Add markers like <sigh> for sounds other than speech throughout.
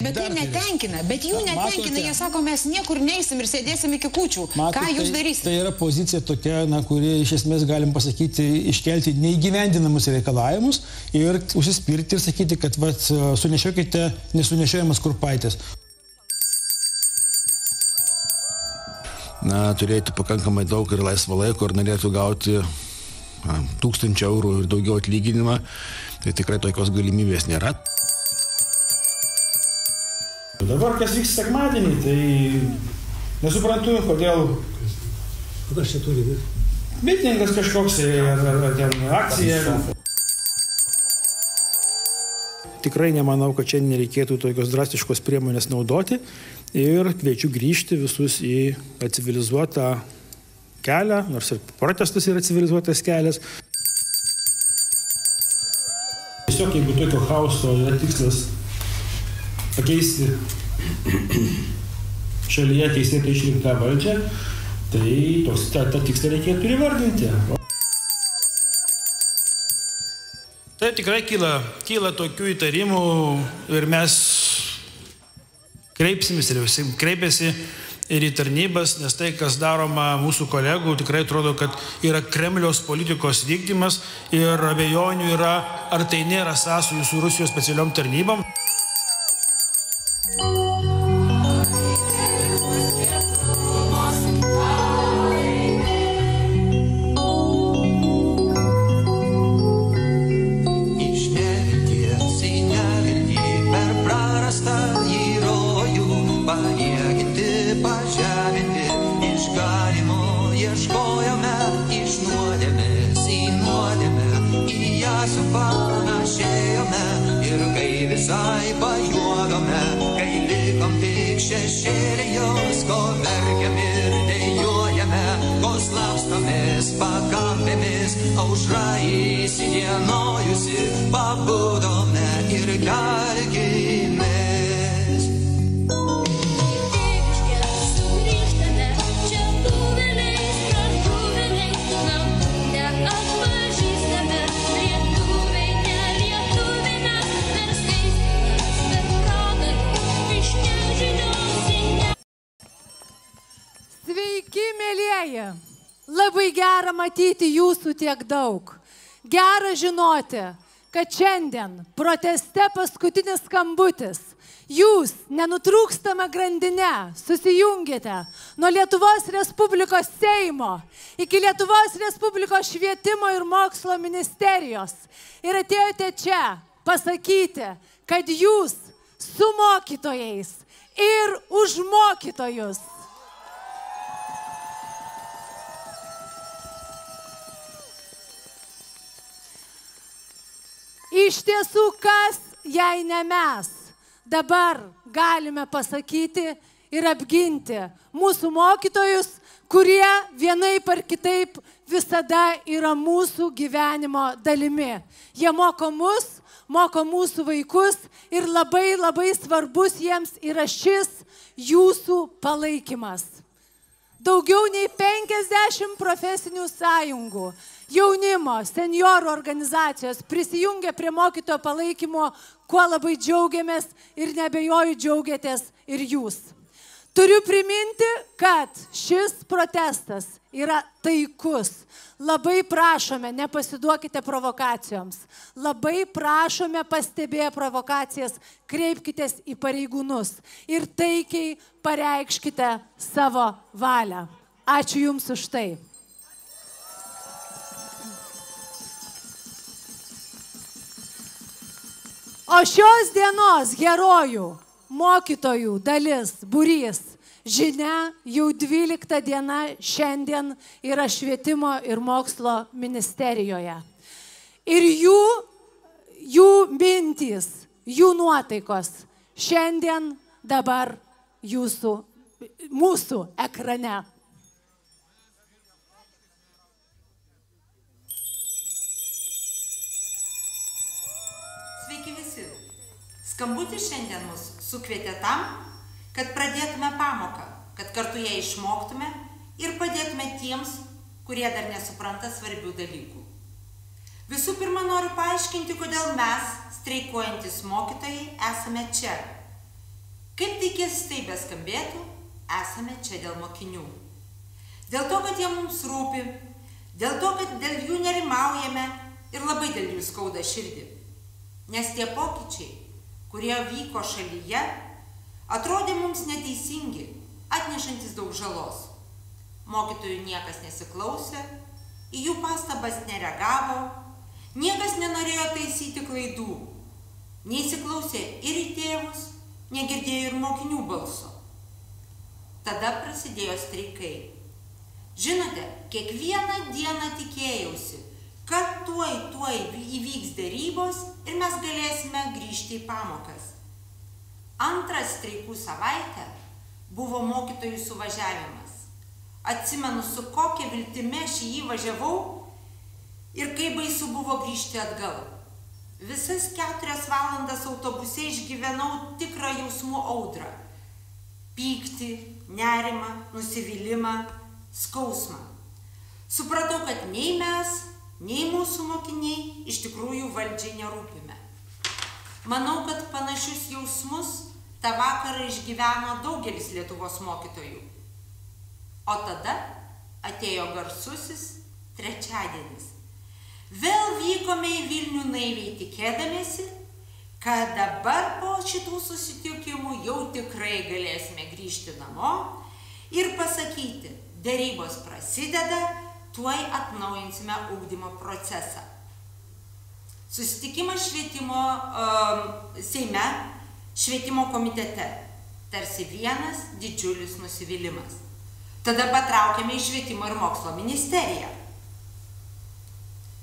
Bet tai netenkina, bet jų Na, netenkina, matote? jie sako, mes niekur neisim ir sėdėsim iki kūčių. Matot, Ką jūs tai, darysite? Tai yra pozicija tokia, na, kuri iš esmės galim pasakyti, iškelti neįgyvendinamus reikalavimus ir užsispirti ir sakyti, kad vat, sunešiokite nesunešiojamas kurpaitės. na, turėti pakankamai daug ir laisvo laiko ir norėtų gauti na, tūkstančių eurų ir daugiau atlyginimą, tai tikrai tokios galimybės nėra. Dabar kas vyks sekmadienį, tai nesuprantu, kodėl kas čia turi būti? mitingas kažkoks tai, ar, ar, ar ten akcija. Tikrai nemanau, kad čia nereikėtų tokios drastiškos priemonės naudoti ir kviečiu grįžti visus į civilizuotą kelią, nors ir protestas yra civilizuotas kelias. Tiesiog jeigu tokio chaoso yra tikslas pakeisti šalyje teisėtai išrinktą valdžią, tai tos, tą, tą tikslą reikėtų įvardinti. Taip tikrai kyla, kyla tokių įtarimų ir mes kreipsimės ir visi kreipiasi ir į tarnybas, nes tai, kas daroma mūsų kolegų, tikrai atrodo, kad yra Kremliaus politikos vykdymas ir abejonių yra, ar tai nėra sąsųjų su Rusijos specialiom tarnybom. Žinoti, kad šiandien proteste paskutinis skambutis. Jūs nenutrūkstama grandinė susijungėte nuo Lietuvos Respublikos Seimo iki Lietuvos Respublikos švietimo ir mokslo ministerijos ir atėjote čia pasakyti, kad jūs su mokytojais ir už mokytojus Iš tiesų, kas, jei ne mes, dabar galime pasakyti ir apginti mūsų mokytojus, kurie vienaip ar kitaip visada yra mūsų gyvenimo dalimi. Jie moko mus, moko mūsų vaikus ir labai labai svarbus jiems yra šis jūsų palaikymas. Daugiau nei 50 profesinių sąjungų, jaunimo, seniorų organizacijos prisijungia prie mokytojo palaikymo, kuo labai džiaugiamės ir nebejoju džiaugiatės ir jūs. Turiu priminti, kad šis protestas yra taikus. Labai prašome, nepasiduokite provokacijoms. Labai prašome pastebėję provokacijas, kreipkitės į pareigūnus ir taikiai pareikškite savo valią. Ačiū Jums už tai. O šios dienos herojų, mokytojų dalis, būrys, žinia, jau 12 diena šiandien yra švietimo ir mokslo ministerijoje. Ir jų, jų mintys, jų nuotaikos šiandien dabar jūsų, mūsų ekrane. Skambutis šiandien mus sukvietė tam, kad pradėtume pamoką, kad kartu ją išmoktume ir padėtume tiems, kurie dar nesupranta svarbių dalykų. Visų pirma, noriu paaiškinti, kodėl mes, streikuojantis mokytojai, esame čia. Kaip tai keistai beskambėtų, esame čia dėl mokinių. Dėl to, kad jie mums rūpi, dėl to, kad dėl jų nerimaujame ir labai dėl jų skauda širdį. Nes tie pokyčiai, kurie vyko šalyje, atrodė mums neteisingi, atnešantis daug žalos. Mokytojų niekas nesiklausė, į jų pastabas nereagavo, niekas nenorėjo taisyti klaidų, neįsiklausė ir į tėvus, negirdėjo ir mokinių balso. Tada prasidėjo streikai. Žinote, kiekvieną dieną tikėjausi, kad tuoj, tuoj įvyks dėrybos ir mes galėsime grįžti į pamokas. Antras streikų savaitę buvo mokytojų suvažiavimas. Atsimenu, su kokia viltime aš į jį važiavau ir kaip baisu buvo grįžti atgal. Visas keturias valandas autobuse išgyvenau tikrą jausmų audrą. Pykti, nerimą, nusivylimą, skausmą. Supratau, kad nei mes, nei mūsų mokiniai iš tikrųjų valdžiai nerūpime. Manau, kad panašius jausmus tą vakarą išgyveno daugelis Lietuvos mokytojų. O tada atėjo garsusis trečiadienis. Vėl vykome į Vilnių naiviai tikėdamėsi, kad dabar po šitų susitikimų jau tikrai galėsime grįžti namo ir pasakyti, dėrybos prasideda, tuoj atnaujinsime ugdymo procesą. Susitikimas švietimo um, Seime, švietimo komitete. Tarsi vienas didžiulis nusivylimas. Tada patraukėme į švietimo ir mokslo ministeriją.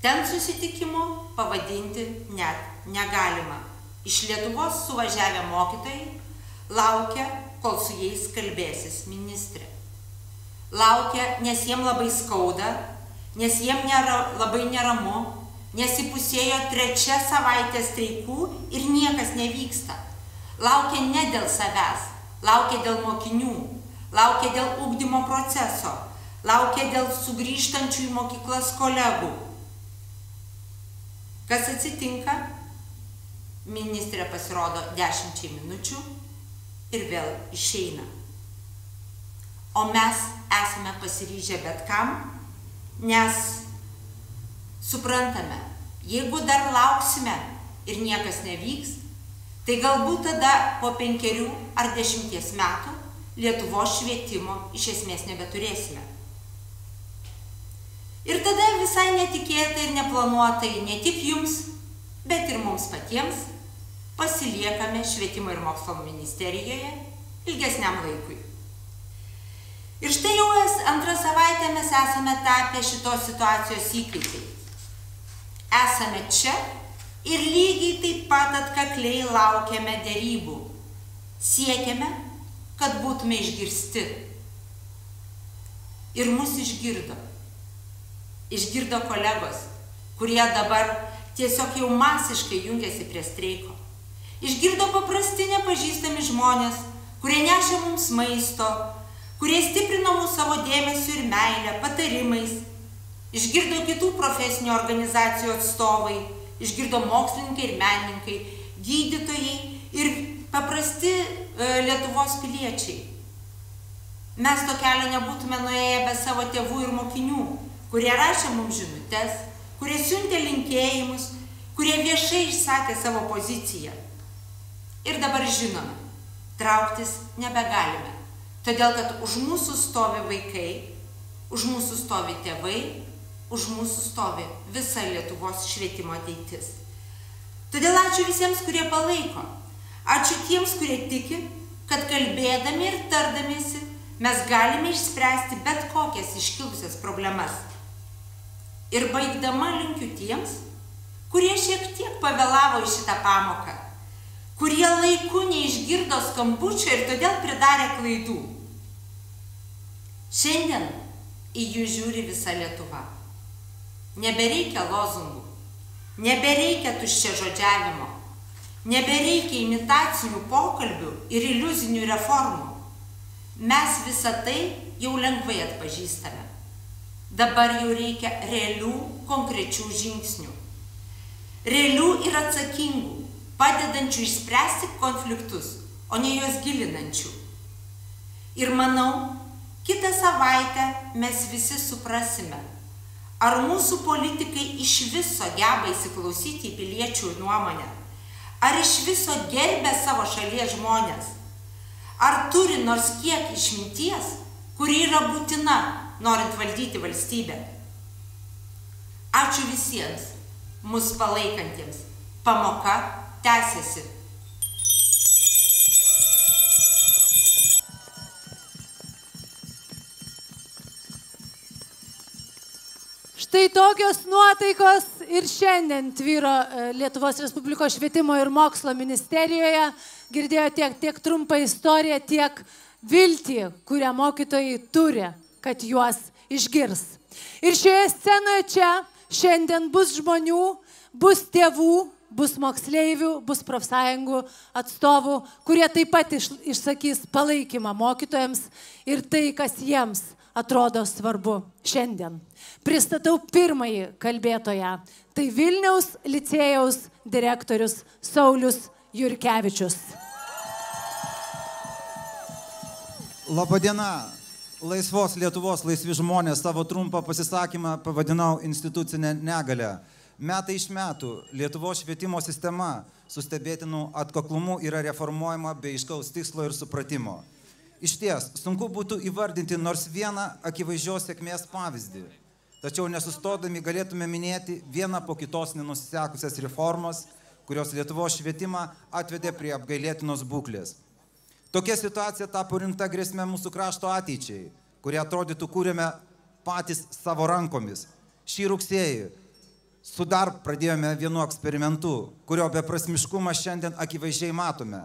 Ten susitikimo pavadinti net negalima. Iš Lietuvos suvažiavę mokytojai laukia, kol su jais kalbėsis ministrė. Laukia, nes jiem labai skauda, nes jiem nėra, labai neramu, nes įpusėjo trečia savaitė streikų ir niekas nevyksta. Laukia ne dėl savęs, laukia dėl mokinių, laukia dėl ugdymo proceso, laukia dėl sugrįžtančių į mokyklas kolegų. Kas atsitinka? Ministrė pasirodo dešimčiai minučių ir vėl išeina. O mes esame pasiryžę bet kam, nes suprantame, jeigu dar lauksime ir niekas nevyks, tai galbūt tada po penkerių ar dešimties metų Lietuvos švietimo iš esmės nebeturėsime. Ir tada visai netikėtai ir neplanuotai ne tik jums, bet ir mums patiems pasiliekame švietimo ir mokslo ministerijoje ilgesniam laikui. Ir štai jau antrą savaitę mes esame tapę šitos situacijos įkaitai. Esame čia ir lygiai taip pat atkakliai laukiame dėrybų. Siekiame, kad būtume išgirsti. Ir mus išgirdo. Išgirdo kolegos, kurie dabar tiesiog jau masiškai jungiasi prie streiko. Išgirdo paprasti nepažįstami žmonės, kurie nešė mums maisto, kurie stiprino mūsų savo dėmesiu ir meilę, patarimais. Išgirdo kitų profesinių organizacijų atstovai, išgirdo mokslininkai ir menininkai, gydytojai ir paprasti e, Lietuvos piliečiai. Mes to kelio nebūtume nuėję be savo tėvų ir mokinių, kurie rašė mums žinutės, kurie siuntė linkėjimus, kurie viešai išsakė savo poziciją. Ir dabar žinome, trauktis nebegalime, todėl kad už mūsų stovi vaikai, už mūsų stovi tėvai, už mūsų stovi visa Lietuvos švietimo ateitis. Todėl ačiū visiems, kurie palaiko. Ačiū tiems, kurie tiki, kad kalbėdami ir tardamiesi mes galime išspręsti bet kokias iškilusias problemas. Ir baigdama linkiu tiems, kurie šiek tiek pavėlavo į šitą pamoką, kurie laiku neišgirdo skambučio ir todėl pridarė klaidų. Šiandien į jų žiūri visa Lietuva. Nebereikia lozungų, nebereikia tuščia žodžiavimo, nebereikia imitacinių pokalbių ir iliuzinių reformų. Mes visą tai jau lengvai atpažįstame. Dabar jau reikia realių, konkrečių žingsnių. Realių ir atsakingų, padedančių išspręsti konfliktus, o ne juos gilinančių. Ir manau, kitą savaitę mes visi suprasime, ar mūsų politikai iš viso geba įsiklausyti į piliečių nuomonę, ar iš viso gerbė savo šalies žmonės, ar turi nors kiek išminties, kuri yra būtina, norint valdyti valstybę. Ačiū visiems, mus palaikantiems. Pamoka tęsiasi. Štai tokios nuotaikos ir šiandien tvyro e, Lietuvos Respublikos švietimo ir mokslo ministerijoje. Girdėjo tiek, tiek trumpą istoriją, tiek viltį, kurią mokytojai turi, kad juos išgirs. Ir šioje scenoje čia šiandien bus žmonių, bus tėvų, bus moksleivių, bus profsąjungų atstovų, kurie taip pat iš, išsakys palaikymą mokytojams ir tai, kas jiems atrodo svarbu šiandien. Pristatau pirmąjį kalbėtoją. Tai Vilniaus licėjaus direktorius Saulis Jurkevičius. Labadiena. Laisvos Lietuvos laisvi žmonės savo trumpą pasisakymą pavadinau institucinę negalę. Metai iš metų Lietuvos švietimo sistema su stebėtinu atkaklumu yra reformuojama be iškaus tikslo ir supratimo. Iš ties, sunku būtų įvardinti nors vieną akivaizdžios sėkmės pavyzdį. Tačiau nesustodami galėtume minėti vieną po kitos nenusisekusias reformas, kurios Lietuvos švietimą atvedė prie apgailėtinos būklės. Tokia situacija tapo rimta grėsmė mūsų krašto ateičiai, kurią atrodytų kūrėme patys savo rankomis. Šį rugsėjį su dar pradėjome vienu eksperimentu, kurio beprasmiškumą šiandien akivaizdžiai matome.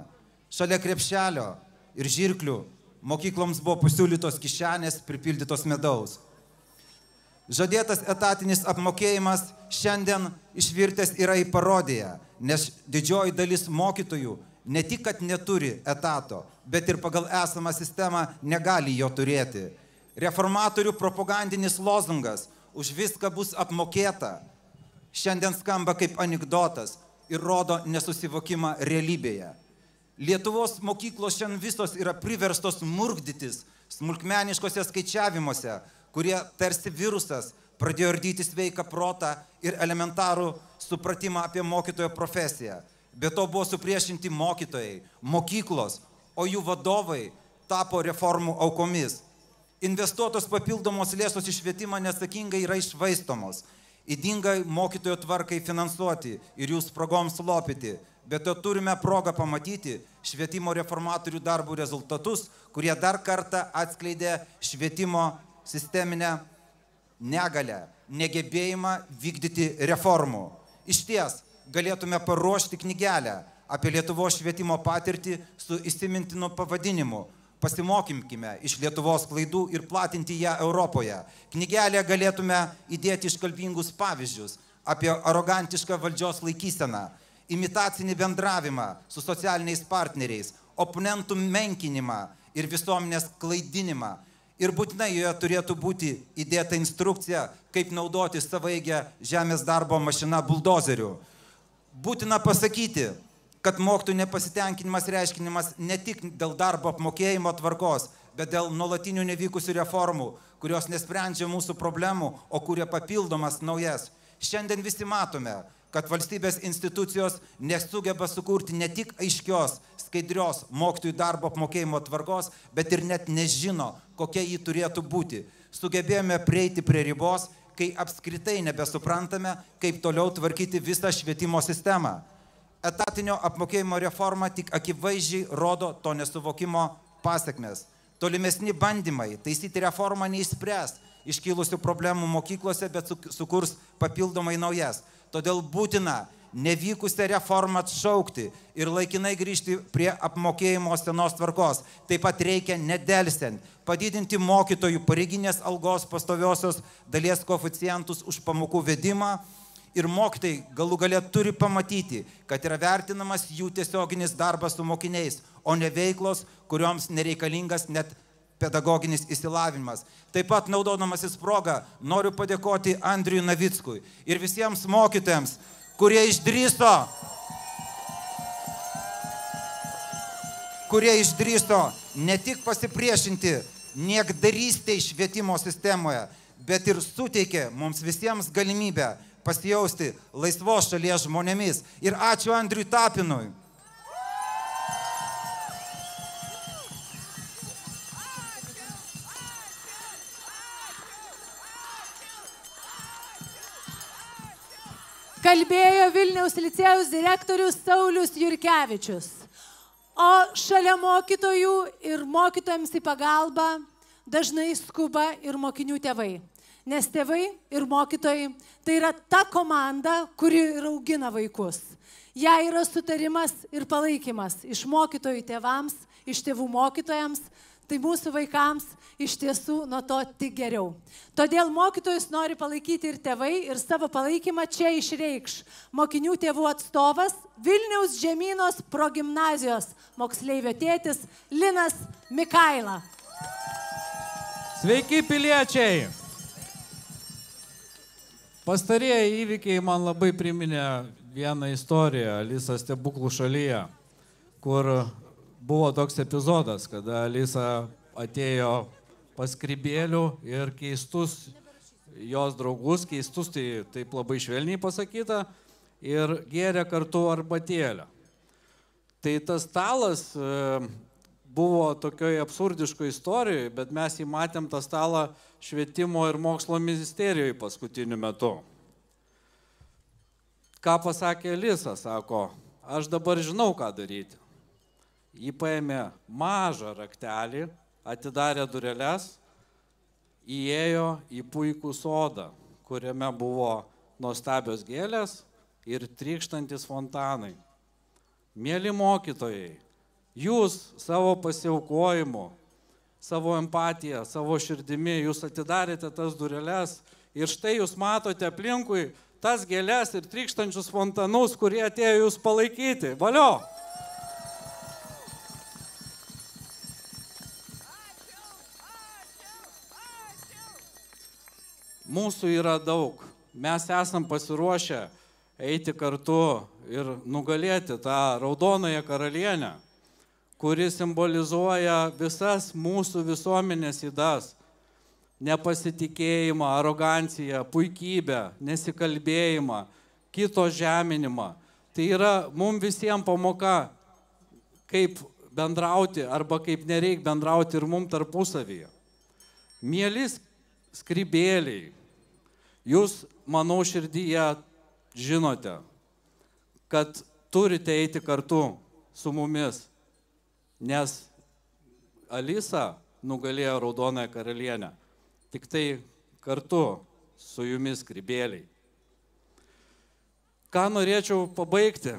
Šalia krepšelio ir žirklių mokykloms buvo pasiūlytos kišenės pripildytos medaus. Žadėtas etatinis apmokėjimas šiandien išvirtęs yra į parodiją, nes didžioji dalis mokytojų ne tik, kad neturi etato, bet ir pagal esamą sistemą negali jo turėti. Reformatorių propagandinis lozungas už viską bus apmokėta šiandien skamba kaip anegdotas ir rodo nesusivokimą realybėje. Lietuvos mokyklos šiandien visos yra priverstos murgdytis smulkmeniškose skaičiavimuose, kurie tarsi virusas pradėjo ardyti sveiką protą ir elementarų supratimą apie mokytojo profesiją. Be to buvo supriešinti mokytojai, mokyklos, o jų vadovai tapo reformų aukomis. Investuotos papildomos lėšos į švietimą nesakingai yra išvaistomos, įdingai mokytojo tvarkai finansuoti ir jų spragoms lopyti. Bet to turime progą pamatyti švietimo reformatorių darbų rezultatus, kurie dar kartą atskleidė švietimo sisteminę negalę, negebėjimą vykdyti reformų. Iš ties, galėtume paruošti knygelę apie Lietuvos švietimo patirtį su įsimintinu pavadinimu. Pasimokimkime iš Lietuvos klaidų ir platinti ją Europoje. Knygelė galėtume įdėti iškalbingus pavyzdžius apie arogantišką valdžios laikyseną, imitacinį bendravimą su socialiniais partneriais, oponentų menkinimą ir visuomenės klaidinimą. Ir būtinai joje turėtų būti įdėta instrukcija, kaip naudoti savaigę žemės darbo mašiną buldozeriu. Būtina pasakyti, kad mokytojų nepasitenkinimas reiškinimas ne tik dėl darbo apmokėjimo tvarkos, bet dėl nuolatinių nevykusių reformų, kurios nesprendžia mūsų problemų, o kuria papildomas naujas. Šiandien visi matome, kad valstybės institucijos nesugeba sukurti ne tik aiškios, skaidrios mokytojų darbo apmokėjimo tvarkos, bet ir net nežino, kokia ji turėtų būti. Sugebėjome prieiti prie ribos, kai apskritai nebesuprantame, kaip toliau tvarkyti visą švietimo sistemą. Etatinio apmokėjimo reforma tik akivaizdžiai rodo to nesuvokimo pasiekmes. Tolimesni bandymai taisyti reformą neįspręs iškilusių problemų mokyklose, bet su- sukurs papildomai naujas. Todėl būtina nevykusią reformą atšaukti ir laikinai grįžti prie apmokėjimo senos tvarkos. Taip pat reikia nedelsiant padidinti mokytojų pareiginės algos pastoviosios dalies koeficientus už pamokų vedimą ir mokytojai galų galę turi pamatyti, kad yra vertinamas jų tiesioginis darbas su mokiniais, o ne veiklos, kurioms nereikalingas net pedagoginis įsilavinimas. Taip pat naudodamasis progą noriu padėkoti Andriui Navickui ir visiems mokytojams, kurie išdryso kurie išdrysto ne tik pasipriešinti niekdarystėj švietimo sistemoje, bet ir suteikė mums visiems galimybę pasijausti laisvos šalies žmonėmis. Ir ačiū Andriui Tapinui. Kalbėjo Vilniaus licėjaus direktorius Saulis Jurkevičius. O šalia mokytojų ir mokytojams į pagalbą dažnai skuba ir mokinių tėvai. Nes tėvai ir mokytojai tai yra ta komanda, kuri ir augina vaikus. Ja yra sutarimas ir palaikymas iš mokytojų tėvams, iš tėvų mokytojams, tai mūsų vaikams iš tiesų nuo to tik geriau. Todėl mokytojus nori palaikyti ir tėvai ir savo palaikymą čia išreikš mokinių tėvų atstovas Vilniaus žemynos progymnazijos moksleivio tėtis Linas Mikaila. Sveiki piliečiai! Pastarėjai įvykiai man labai priminė vieną istoriją Alisa stebuklų šalyje, kur buvo toks epizodas, kada Alisa atėjo pas kribėlių ir keistus jos draugus, keistus tai taip labai švelniai pasakyta, ir gėrė kartu arbatėlę. Tai tas stalas e, buvo tokioje absurdiškoje istorijoje, bet mes jį matėm tą stalą švietimo ir mokslo ministerijoje paskutiniu metu. Ką pasakė Lisa, sako, aš dabar žinau, ką daryti. Jį paėmė mažą raktelį, atidarė dureles, įėjo į puikų sodą, kuriame buvo nuostabios gėlės ir trykštantis fontanai. Mėly mokytojai, jūs savo pasiaukojimu, savo empatiją, savo širdimi, jūs atidarėte tas dureles ir štai jūs matote aplinkui tas gėlės ir trykštančius fontanus, kurie atėjo jūs palaikyti. Valio! Mūsų yra daug. Mes esam pasiruošę eiti kartu ir nugalėti tą raudonąją karalienę, kuri simbolizuoja visas mūsų visuomenės įdas - nepasitikėjimą, aroganciją, puikybę, nesikalbėjimą, kito žeminimą. Tai yra mums visiems pamoka, kaip bendrauti arba kaip nereik bendrauti ir mums tarpusavyje. Mėlis skrybėliai, jūs, manau, širdyje žinote, kad turite eiti kartu su mumis, nes Alisa nugalėjo Raudonąją karalienę. Tik tai kartu su jumis skrybėliai. Ką norėčiau pabaigti?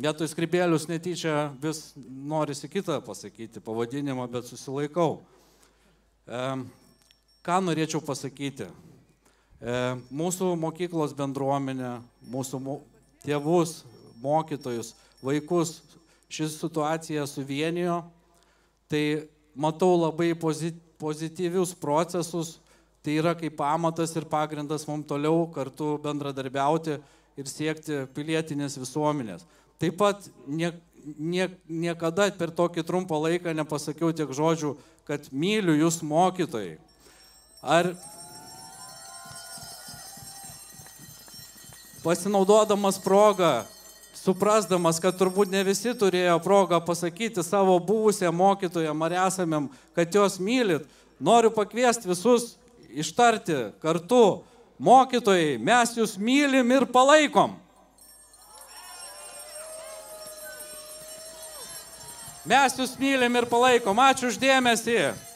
Vietoj skrybėlius netyčia vis norisi kitą pasakyti pavadinimą, bet susilaikau. E, ką norėčiau pasakyti? E, mūsų mokyklos bendruomenė, mūsų mo tėvus, mokytojus, vaikus ši situacija suvienijo, tai matau labai pozit pozityvius procesus, tai yra kaip pamatas ir pagrindas mums toliau kartu bendradarbiauti ir siekti pilietinės visuomenės. Taip pat nie, nie, niekada per tokį trumpą laiką nepasakiau tiek žodžių, kad myliu jūs mokytojai. Ar pasinaudodamas progą, suprasdamas, kad turbūt ne visi turėjo progą pasakyti savo buvusiam mokytojam ar esamim, kad jos mylit, noriu pakviesti visus ištarti kartu, mokytojai, mes jūs mylim ir palaikom. Mes jūs mylim ir palaikom. Ačiū uždėmesį.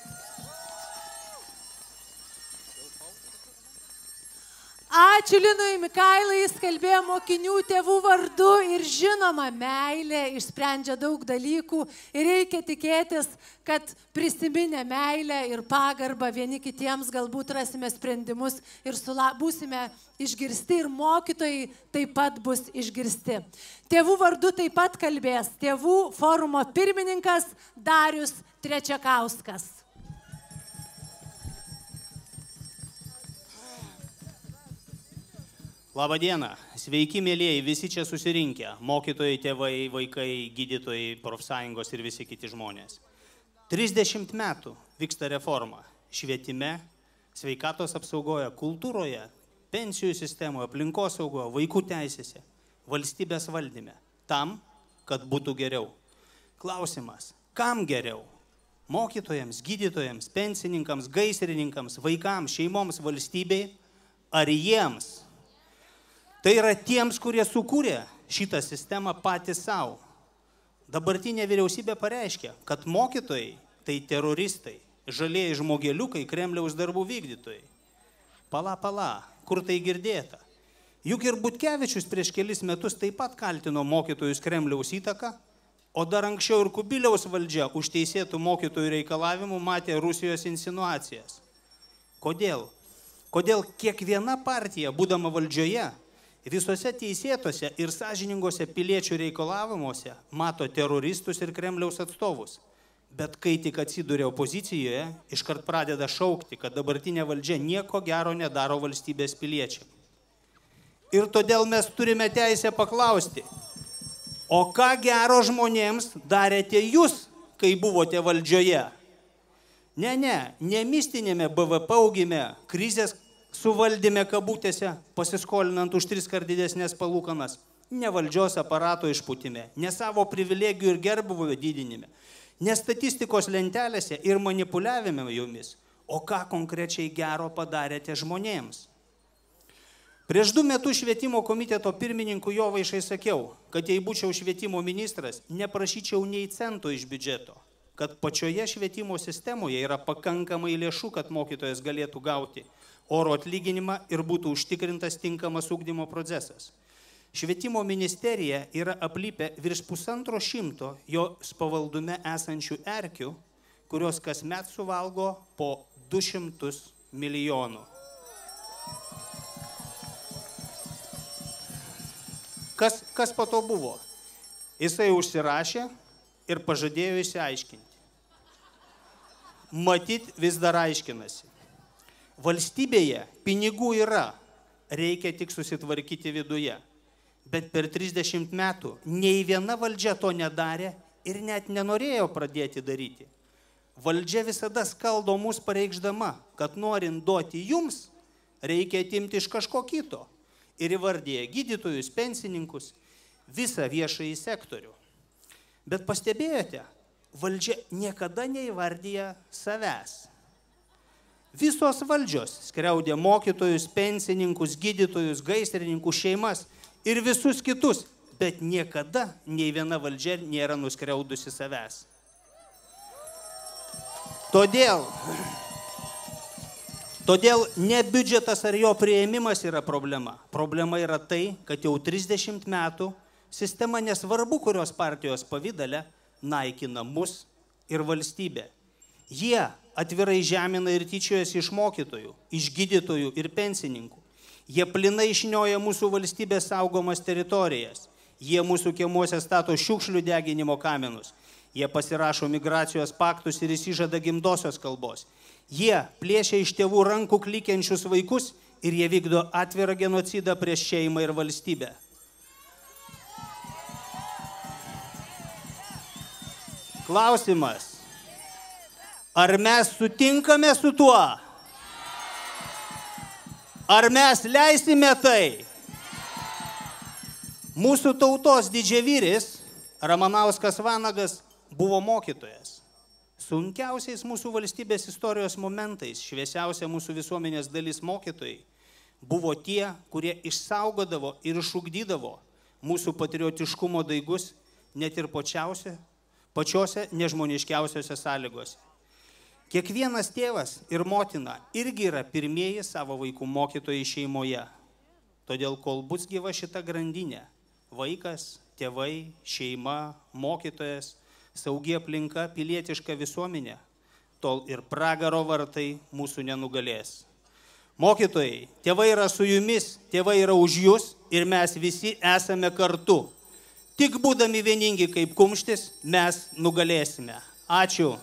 Ačiū Linui Mikailai, jis kalbėjo mokinių tėvų vardu ir žinoma, meilė išsprendžia daug dalykų ir reikia tikėtis, kad prisiminę meilę ir pagarbą vieni kitiems galbūt rasime sprendimus ir sula, būsime išgirsti ir mokytojai taip pat bus išgirsti. Tėvų vardu taip pat kalbės tėvų forumo pirmininkas Darius Trečiakauskas. Labadiena, sveiki mėlyjei, visi čia susirinkę - mokytojai, tėvai, vaikai, gydytojai, profsąjungos ir visi kiti žmonės. 30 metų vyksta reforma švietime, sveikatos apsaugoje, kultūroje, pensijų sistemoje, aplinkosaugoje, vaikų teisėse, valstybės valdyme. Tam, kad būtų geriau. Klausimas, kam geriau? Mokytojams, gydytojams, pensininkams, gaisrininkams, vaikams, šeimoms, valstybei ar jiems? Tai yra tiems, kurie sukūrė šitą sistemą patys savo. Dabartinė vyriausybė pareiškė, kad mokytojai tai teroristai, žalieji žmogeliukai, Kremliaus darbų vykdytojai. Pala, pala, kur tai girdėta? Juk ir Butkevičius prieš kelis metus taip pat kaltino mokytojus Kremliaus įtaką, o dar anksčiau ir Kubiliaus valdžia už teisėtų mokytojų reikalavimų matė Rusijos insinuacijas. Kodėl? Kodėl kiekviena partija, būdama valdžioje, visose teisėtose ir sąžiningose piliečių reikalavimuose mato teroristus ir Kremliaus atstovus. Bet kai tik atsiduria opozicijoje, iškart pradeda šaukti, kad dabartinė valdžia nieko gero nedaro valstybės piliečiam. Ir todėl mes turime teisę paklausti, o ką gero žmonėms darėte jūs, kai buvote valdžioje? Ne, ne, ne mistinėme BVP augime, krizės suvaldėme kabutėse, pasiskolinant už tris kart didesnės palūkanas, ne valdžios aparato išputime, ne savo privilegijų ir gerbuvio didinime, ne statistikos lentelėse ir manipuliavime jomis, o ką konkrečiai gero padarėte žmonėms. Prieš du metus švietimo komiteto pirmininku jo vaišai sakiau, kad jei būčiau švietimo ministras, neprašyčiau nei cento iš biudžeto, kad pačioje švietimo sistemoje yra pakankamai lėšų, kad mokytojas galėtų gauti oro atlyginimą ir būtų užtikrintas tinkamas ūkdymo procesas. Švietimo ministerija yra aplypę virš pusantro šimto jos pavaldume esančių erkių, kurios kasmet suvalgo po 200 milijonų. Kas, kas po to buvo? Jisai užsirašė ir pažadėjo įsiaiškinti. Matyt, vis dar aiškinasi. Valstybėje pinigų yra, reikia tik susitvarkyti viduje. Bet per 30 metų nei viena valdžia to nedarė ir net nenorėjo pradėti daryti. Valdžia visada skaldo mus pareikšdama, kad norint duoti jums, reikia atimti iš kažko kito. Ir įvardyje gydytojus, pensininkus, visą viešąjį sektorių. Bet pastebėjote, valdžia niekada neįvardyja savęs. Visos valdžios skriaudė mokytojus, pensininkus, gydytojus, gaisrininkus, šeimas ir visus kitus, bet niekada nei viena valdžia nėra nuskriaudusi savęs. Todėl, todėl ne biudžetas ar jo prieimimas yra problema. Problema yra tai, kad jau 30 metų sistema nesvarbu, kurios partijos pavydale naikina mus ir valstybę. Jie atvirai žemina ir tyčiojasi iš mokytojų, iš gydytojų ir pensininkų. Jie plinai išnioja mūsų valstybės saugomas teritorijas. Jie mūsų kiemuose stato šiukšlių deginimo kaminus. Jie pasirašo migracijos paktus ir įsižada gimdosios kalbos. Jie plėšia iš tėvų rankų klikiančius vaikus ir jie vykdo atvirą genocidą prieš šeimą ir valstybę. Klausimas. Ar mes sutinkame su tuo? Ar mes leisime tai? Mūsų tautos didžiavyris Ramanauskas Vanagas buvo mokytojas. Sunkiausiais mūsų valstybės istorijos momentais šviesiausia mūsų visuomenės dalis mokytojai buvo tie, kurie išsaugodavo ir išugdydavo mūsų patriotiškumo daigus net ir pačiausia, pačiose nežmoniškiausiose sąlygose. Kiekvienas tėvas ir motina irgi yra pirmieji savo vaikų mokytojai šeimoje. Todėl kol bus gyva šita grandinė - vaikas, tėvai, šeima, mokytojas, saugi aplinka, pilietiška visuomenė, tol ir pragaro vartai mūsų nenugalės. Mokytojai, tėvai yra su jumis, tėvai yra už jūs ir mes visi esame kartu. Tik būdami vieningi kaip kumštis, mes nugalėsime. Ačiū.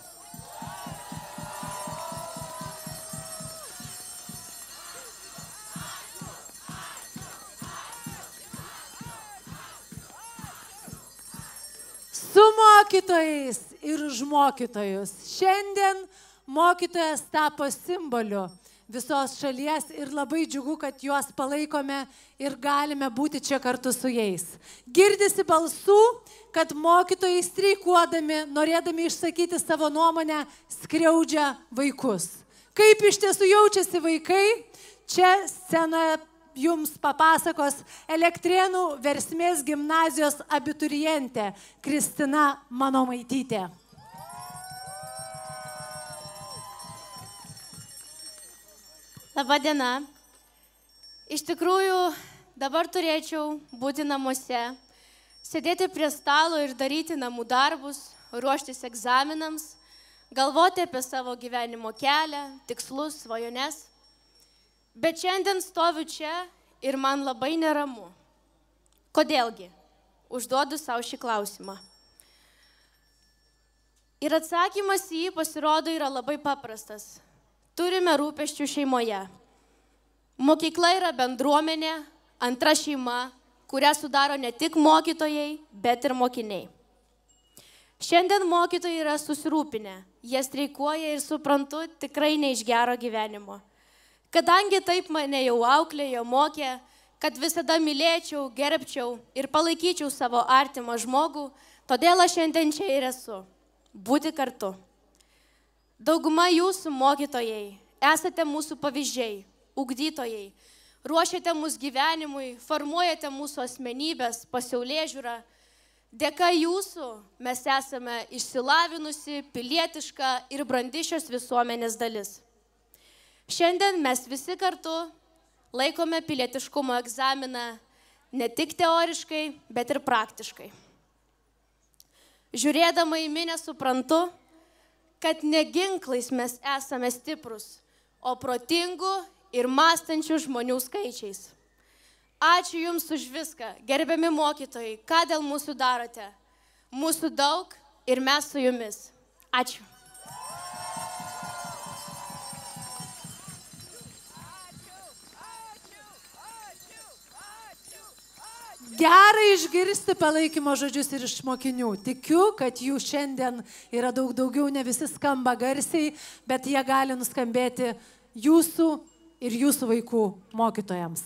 Mokytojais ir už mokytojus. Šiandien mokytojas tapo simboliu visos šalies ir labai džiugu, kad juos palaikome ir galime būti čia kartu su jais. Girdisi balsų, kad mokytojai streikuodami, norėdami išsakyti savo nuomonę, skriaudžia vaikus. Kaip iš tiesų jaučiasi vaikai, čia scenoje jums papasakos Elektrienų versmės gimnazijos abiturientė Kristina Manomaitytė. Labadiena. Iš tikrųjų, dabar turėčiau būti namuose, sėdėti prie stalo ir daryti namų darbus, ruoštis egzaminams, galvoti apie savo gyvenimo kelią, tikslus, svajones. Bet šiandien stoviu čia ir man labai neramu. Kodėlgi? Užduodu savo šį klausimą. Ir atsakymas į jį pasirodo yra labai paprastas. Turime rūpeščių šeimoje. Mokykla yra bendruomenė, antra šeima, kurią sudaro ne tik mokytojai, bet ir mokiniai. Šiandien mokytojai yra susirūpinę, jie streikuoja ir suprantu tikrai ne iš gero gyvenimo. Kadangi taip mane jau auklėjo, mokė, kad visada mylėčiau, gerbčiau ir palaikyčiau savo artimą žmogų, todėl aš šiandien čia ir esu. Būti kartu. Dauguma jūsų mokytojai esate mūsų pavyzdžiai, ugdytojai, ruošiate mus gyvenimui, formuojate mūsų asmenybės, pasiaulė žiūrą. Dėka jūsų mes esame išsilavinusi, pilietiška ir brandi šios visuomenės dalis. Šiandien mes visi kartu laikome pilietiškumo egzaminą ne tik teoriškai, bet ir praktiškai. Žiūrėdama į minę suprantu, kad ne ginklais mes esame stiprus, o protingų ir mąstančių žmonių skaičiais. Ačiū Jums už viską, gerbiami mokytojai, ką dėl mūsų darote. Mūsų daug ir mes su Jumis. Ačiū. Gerai išgirsti palaikymo žodžius ir iš mokinių. Tikiu, kad jų šiandien yra daug daugiau, ne visi skamba garsiai, bet jie gali nuskambėti jūsų ir jūsų vaikų mokytojams.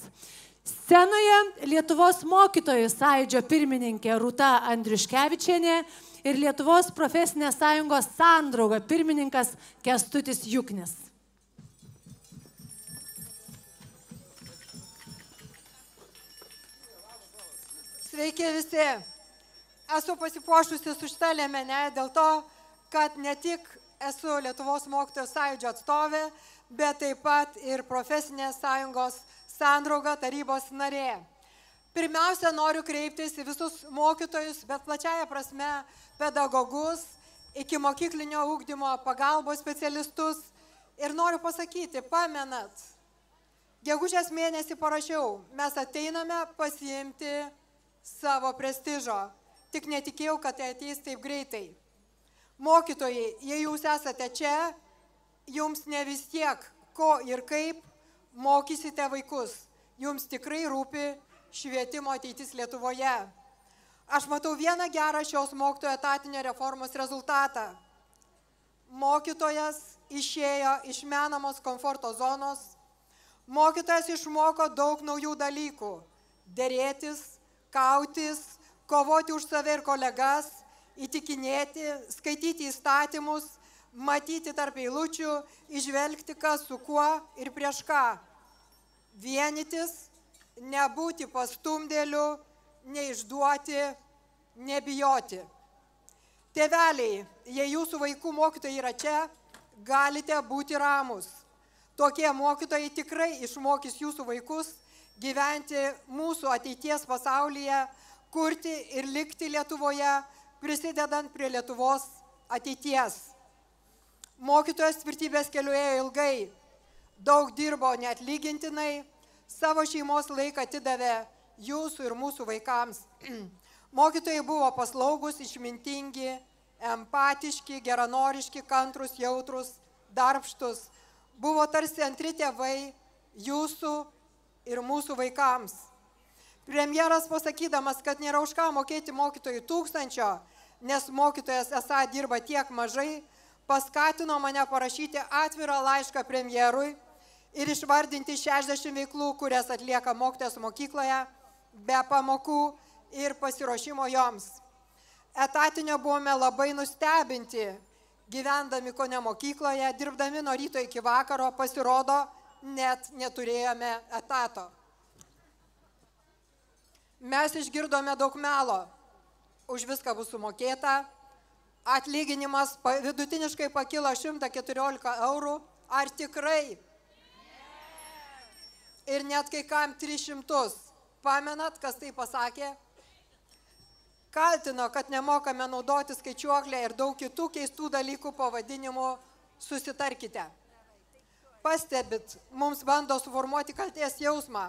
Scenoje Lietuvos mokytojų sąjūdžio pirmininkė Rūta Andriuškevičienė ir Lietuvos profesinės sąjungos sandrauga pirmininkas Kestutis Juknis. Sveiki visi. Esu pasipuošusi su šitą lėmenę dėl to, kad ne tik esu Lietuvos mokytojų sąjūdžio atstovė, bet taip pat ir profesinės sąjungos sandrauga tarybos narė. Pirmiausia, noriu kreiptis į visus mokytojus, bet plačiaja prasme pedagogus, iki mokyklinio ūkdymo pagalbos specialistus. Ir noriu pasakyti, pamenat, gegužės mėnesį parašiau, mes ateiname pasiimti savo prestižo. Tik netikėjau, kad tai ateis taip greitai. Mokytojai, jei jūs esate čia, jums ne vis tiek, ko ir kaip mokysite vaikus. Jums tikrai rūpi švietimo ateitis Lietuvoje. Aš matau vieną gerą šios mokytojo etatinio reformos rezultatą. Mokytojas išėjo iš menamos komforto zonos. Mokytojas išmoko daug naujų dalykų. Dėrėtis, kautis, kovoti už save ir kolegas, įtikinėti, skaityti įstatymus, matyti tarp eilučių, išvelgti kas su kuo ir prieš ką. Vienytis, nebūti pastumdėliu, neišduoti, nebijoti. Tėveliai, jei jūsų vaikų mokytojai yra čia, galite būti ramus. Tokie mokytojai tikrai išmokys jūsų vaikus gyventi mūsų ateities pasaulyje, kurti ir likti Lietuvoje, prisidedant prie Lietuvos ateities. Mokytojas tvirtybės keliu ėjo ilgai, daug dirbo neatlygintinai, savo šeimos laiką atidavė jūsų ir mūsų vaikams. <clears throat> Mokytojai buvo paslaugus, išmintingi, empatiški, geranoriški, kantrus, jautrus, darbštus. Buvo tarsi antri tėvai jūsų ir mūsų vaikams. Premjeras pasakydamas, kad nėra už ką mokėti mokytojų tūkstančio, nes mokytojas esą dirba tiek mažai, paskatino mane parašyti atvirą laišką premjerui ir išvardinti 60 veiklų, kurias atlieka mokytojas mokykloje, be pamokų ir pasiruošimo joms. Etatinio buvome labai nustebinti, gyvendami kone mokykloje, dirbdami nuo ryto iki vakaro, pasirodo, net neturėjome etato. Mes išgirdome daug melo, už viską bus sumokėta, atlyginimas vidutiniškai pakilo 114 eurų, ar tikrai? Ir net kai kam 300. Pamenat, kas tai pasakė? Kaltino, kad nemokame naudoti skaičiuoklę ir daug kitų keistų dalykų pavadinimų. Susitarkite. Pastebit, mums bando suformuoti kalties jausmą.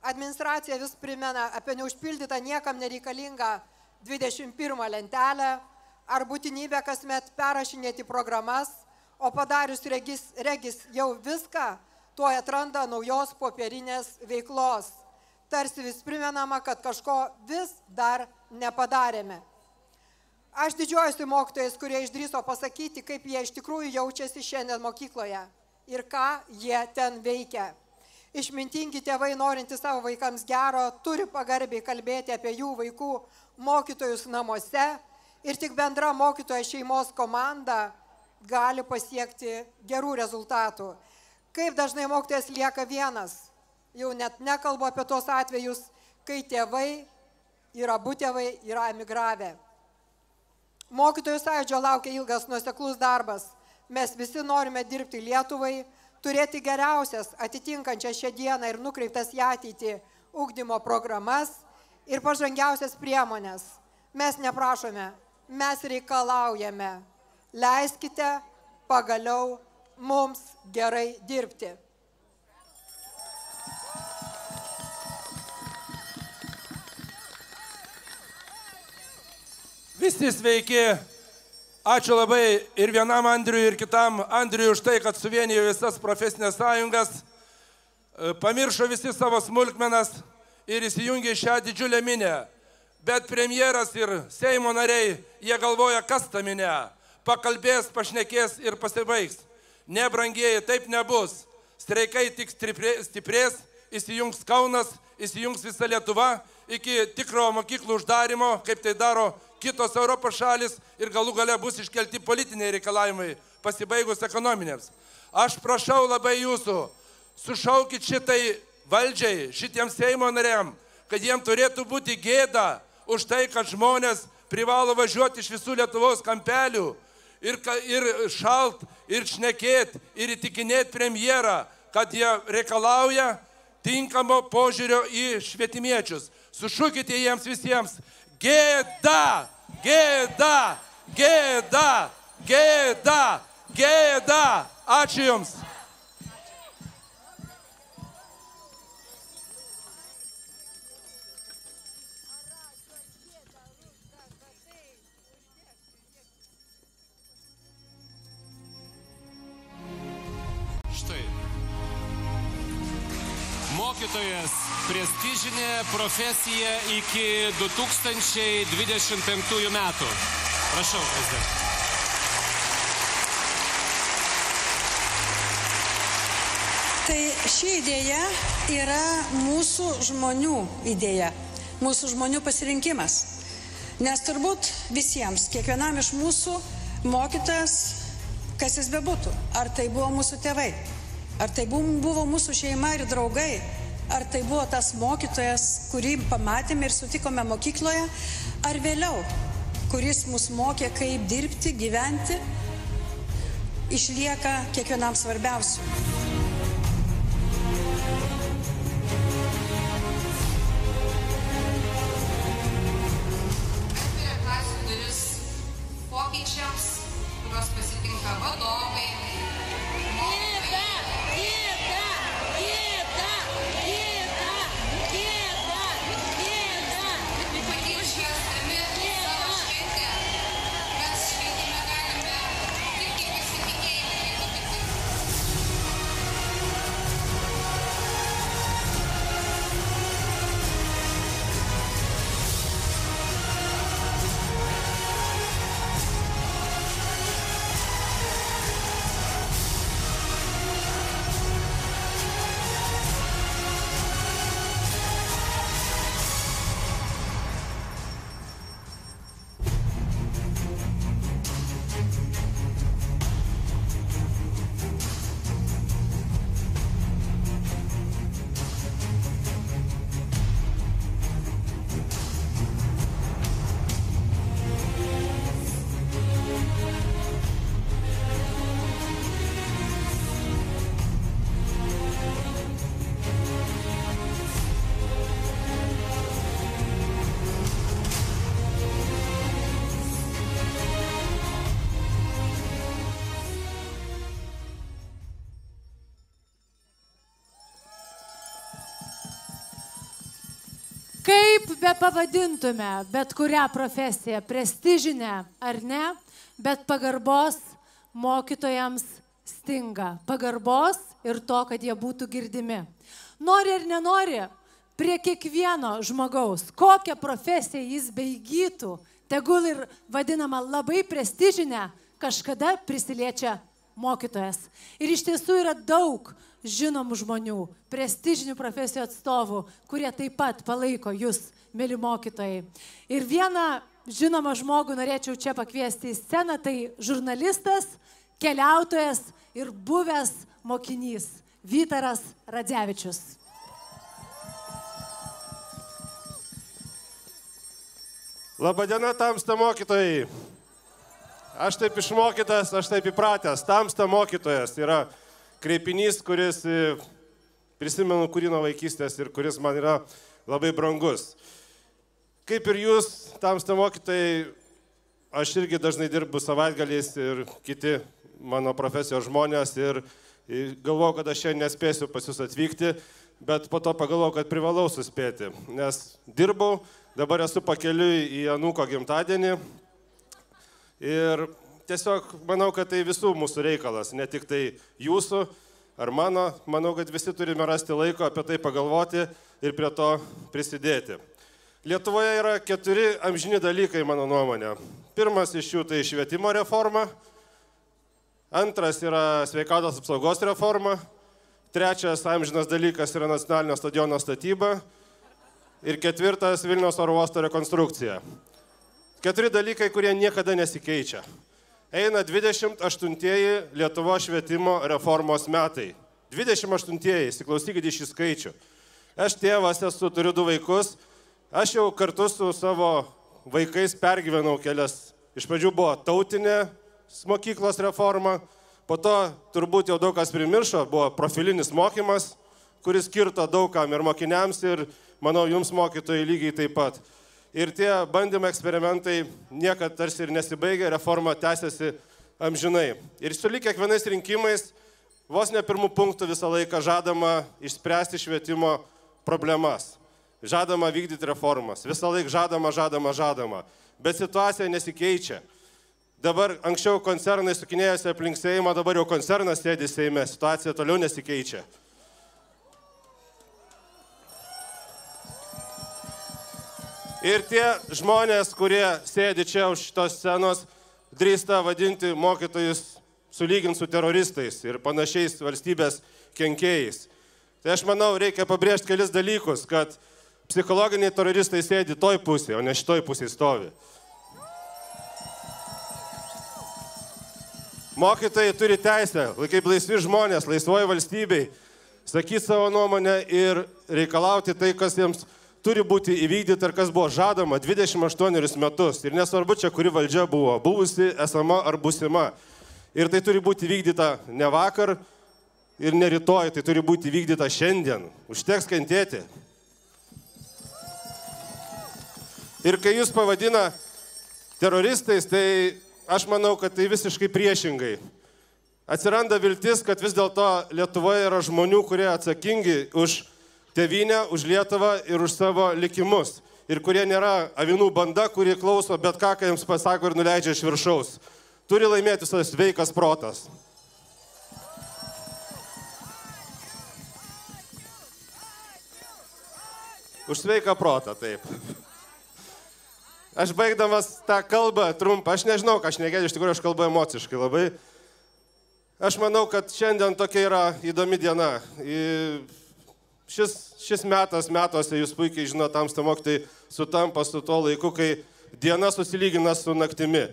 Administracija vis primena apie neužpildytą niekam nereikalingą 21 lentelę ar būtinybę kasmet perrašinėti programas, o padarius regis, regis jau viską, tuo atranda naujos popierinės veiklos. Tarsi vis primenama, kad kažko vis dar nepadarėme. Aš didžiuojuosi mokytojais, kurie išdryso pasakyti, kaip jie iš tikrųjų jaučiasi šiandien mokykloje ir ką jie ten veikia. Išmintingi tėvai, norintys savo vaikams gero, turi pagarbiai kalbėti apie jų vaikų mokytojus namuose ir tik bendra mokytojo šeimos komanda gali pasiekti gerų rezultatų. Kaip dažnai mokytojas lieka vienas, jau net nekalbu apie tos atvejus, kai tėvai ir abu tėvai yra emigravę. Mokytojų sąjūdžio laukia ilgas nuoseklus darbas. Mes visi norime dirbti Lietuvai, turėti geriausias, atitinkančias šią dieną ir nukreiptas į ateitį ugdymo programas ir pažangiausias priemonės. Mes neprašome, mes reikalaujame. Leiskite pagaliau mums gerai dirbti. Visi sveiki. Ačiū labai ir vienam Andriui, ir kitam Andriui už tai, kad suvienijo visas profesinės sąjungas, E, pamiršo visi savo smulkmenas ir įsijungė šią didžiulę minę. Bet premjeras ir Seimo nariai, jie galvoja, kas ta minė. Pakalbės, pašnekės ir pasibaigs. Ne, brangieji, taip nebus. Streikai tik stiprė- stiprės, įsijungs Kaunas, įsijungs visa Lietuva iki tikro mokyklų uždarimo, kaip tai daro kitos Europos šalis ir galų gale bus iškelti politiniai reikalavimai pasibaigus ekonominėms. Aš prašau labai jūsų, sušaukit šitai valdžiai, šitiems Seimo nariam, kad jiem turėtų būti gėda už tai, kad žmonės privalo važiuoti iš visų Lietuvos kampelių ir, ir šalt, ir šnekėt, ir įtikinėti premjerą, kad jie reikalauja tinkamo požiūrio į švietimiečius. Sušūkite jiems visiems gėda, gėda, gėda, gėda, gėda. Ačiū Jums. Štai. Mokytojas prestižinė profesija iki 2025 metų. Prašau, prezidentė. Tai ši idėja yra mūsų žmonių idėja, mūsų žmonių pasirinkimas. Nes turbūt visiems, kiekvienam iš mūsų mokytojas, kas jis bebūtų, ar tai buvo mūsų tėvai, ar tai bu- buvo mūsų šeima ir draugai, ar tai buvo tas mokytojas, kurį pamatėme ir sutikome mokykloje, ar vėliau, kuris mus mokė, kaip dirbti, gyventi, išlieka kiekvienam svarbiausiu. atveria klasių duris pokyčiams, kuriuos pasitinka vadovai. Be pavadintume bet kurią profesiją, prestižinę ar ne, bet pagarbos mokytojams stinga. Pagarbos ir to, kad jie būtų girdimi. Nori ar nenori, prie kiekvieno žmogaus, kokią profesiją jis beįgytų, tegul ir vadinama labai prestižinę, kažkada prisiliečia mokytojas. Ir iš tiesų yra daug žinomų žmonių, prestižinių profesijų atstovų, kurie taip pat palaiko jūs, mėly mokytojai. Ir vieną žinomą žmogų norėčiau čia pakviesti į sceną, tai žurnalistas, keliautojas ir buvęs mokinys Vytaras Radzevičius. Labadiena, tamsta mokytojai. Aš taip išmokytas, aš taip įpratęs. Tamsta mokytojas yra kreipinys, kuris e, prisimenu kurį nuo vaikystės ir kuris man yra labai brangus. Kaip ir jūs, tamsta mokytojai, aš irgi dažnai dirbu savaitgaliais ir kiti mano profesijos žmonės ir galvoju, kad aš šiandien nespėsiu pas jūs atvykti, bet po to pagalvoju, kad privalau suspėti, nes dirbau, dabar esu pakeliui į Anuko gimtadienį ir tiesiog manau, kad tai visų mūsų reikalas, ne tik tai jūsų ar mano, manau, kad visi turime rasti laiko apie tai pagalvoti ir prie to prisidėti. Lietuvoje yra keturi amžini dalykai, mano nuomonė. Pirmas iš jų tai švietimo reforma, antras yra sveikatos apsaugos reforma, trečias amžinas dalykas yra nacionalinio stadiono statyba ir ketvirtas Vilniaus oro uosto rekonstrukcija. Keturi dalykai, kurie niekada nesikeičia. Eina 28-ieji Lietuvo švietimo reformos metai. 28-ieji, įsiklausykite į šį skaičių. Aš tėvas esu, turiu du vaikus. Aš jau kartu su savo vaikais pergyvenau kelias. Iš pradžių buvo tautinė mokyklos reforma, po to turbūt jau daug kas primiršo, buvo profilinis mokymas, kuris skirto daugam ir mokiniams, ir manau, jums mokytojai lygiai taip pat. Ir tie bandymai eksperimentai niekada tarsi ir nesibaigia, reforma tęsiasi amžinai. Ir sulik kiekvienais rinkimais vos ne pirmų punktų visą laiką žadama išspręsti švietimo problemas. Žadama vykdyti reformas. Visą laiką žadama, žadama, žadama. Bet situacija nesikeičia. Dabar anksčiau koncernai sukinėjasi aplink Seimą, dabar jau koncernas sėdi Seime, situacija toliau nesikeičia. Ir tie žmonės, kurie sėdi čia už šitos scenos, drįsta vadinti mokytojus sulyginti su teroristais ir panašiais valstybės kenkėjais. Tai aš manau, reikia pabrėžti kelis dalykus, kad psichologiniai teroristai sėdi toj pusėje, o ne šitoj pusėje stovi. Mokytojai turi teisę, kaip laisvi žmonės, laisvoji valstybei, sakyti savo nuomonę ir reikalauti tai, kas jiems turi būti įvykdyta ir kas buvo žadama 28 metus. Ir nesvarbu čia, kuri valdžia buvo, buvusi, esama ar busima. Ir tai turi būti vykdyta ne vakar ir ne rytoj, tai turi būti vykdyta šiandien. Užteks kentėti. Ir kai jūs pavadina teroristais, tai aš manau, kad tai visiškai priešingai. Atsiranda viltis, kad vis dėlto Lietuvoje yra žmonių, kurie atsakingi už tėvynę, už Lietuvą ir už savo likimus. Ir kurie nėra avinų banda, kurie klauso bet ką, ką jiems pasako ir nuleidžia iš viršaus. Turi laimėti tas sveikas protas. Už sveiką protą, taip. Aš baigdamas tą kalbą trumpą, aš nežinau, ką aš negėdžiu, iš tikrųjų aš kalbu emociškai labai. Aš manau, kad šiandien tokia yra įdomi diena. I- Šis, šis metas metuose, jūs puikiai žinote, tamsta mokytai, sutampa su tuo laiku, kai diena susilygina su naktimi.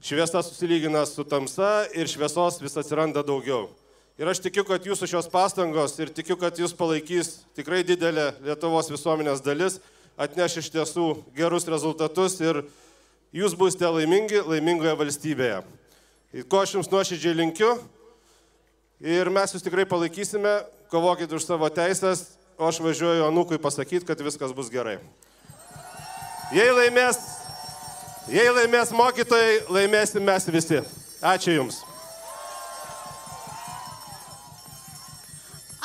Šviesa susilygina su tamsa ir šviesos vis atsiranda daugiau. Ir aš tikiu, kad jūsų šios pastangos ir tikiu, kad jūs palaikys tikrai didelė Lietuvos visuomenės dalis, atneš iš tiesų gerus rezultatus ir jūs būsite laimingi laimingoje valstybėje. Ir ko aš jums nuoširdžiai linkiu ir mes jūs tikrai palaikysime, kovokit už savo teisės, o aš važiuoju anūkui pasakyti, kad viskas bus gerai. Jei laimės, jei laimės mokytojai, laimėsim mes visi. Ačiū Jums.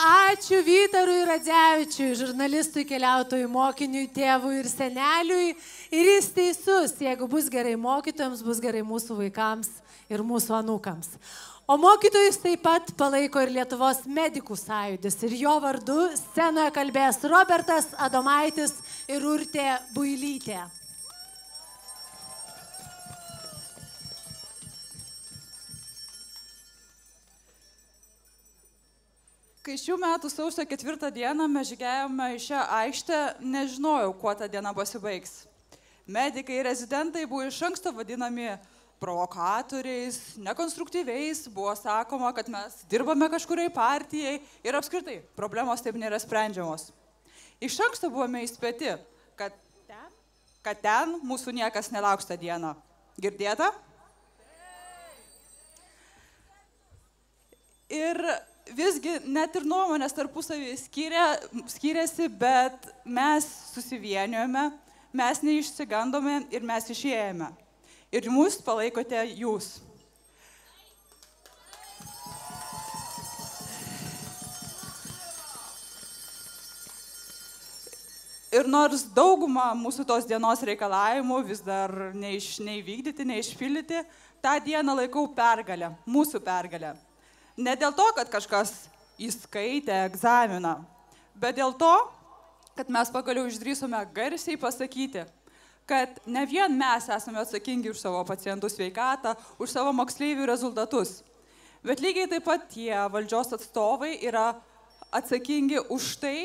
Ačiū Vytarui Radzevičiui, žurnalistui, keliautojui, mokiniui, tėvui ir seneliui. Ir jis teisus, jeigu bus gerai mokytojams, bus gerai mūsų vaikams ir mūsų anūkams. O mokytojus taip pat palaiko ir Lietuvos medikų sąjūdis. Ir jo vardu scenoje kalbės Robertas Adomaitis ir Urtė Builytė. Kai šių metų sausio ketvirtą dieną mes žygiavome į šią aikštę, nežinojau, kuo ta diena pasibaigs. Medikai ir rezidentai buvo iš anksto vadinami provokatoriais, nekonstruktyviais, buvo sakoma, kad mes dirbame kažkuriai partijai ir apskritai problemos taip nėra sprendžiamos. Iš anksto buvome įspėti, kad ten, kad ten mūsų niekas nelauks tą dieną. Girdėta? Ir visgi net ir nuomonės tarpusavį skyrė, skiriasi, bet mes susivienijome, mes neišsigandome ir mes išėjome. Ir mus palaikote jūs. Ir nors dauguma mūsų tos dienos reikalavimų vis dar neiš, neįvykdyti, neišpildyti, tą dieną laikau pergalę, mūsų pergalę. Ne dėl to, kad kažkas įskaitė egzaminą, bet dėl to, kad mes pagaliau išdrysome garsiai pasakyti, kad ne vien mes esame atsakingi už savo pacientų sveikatą, už savo moksleivių rezultatus, bet lygiai taip pat tie valdžios atstovai yra atsakingi už tai,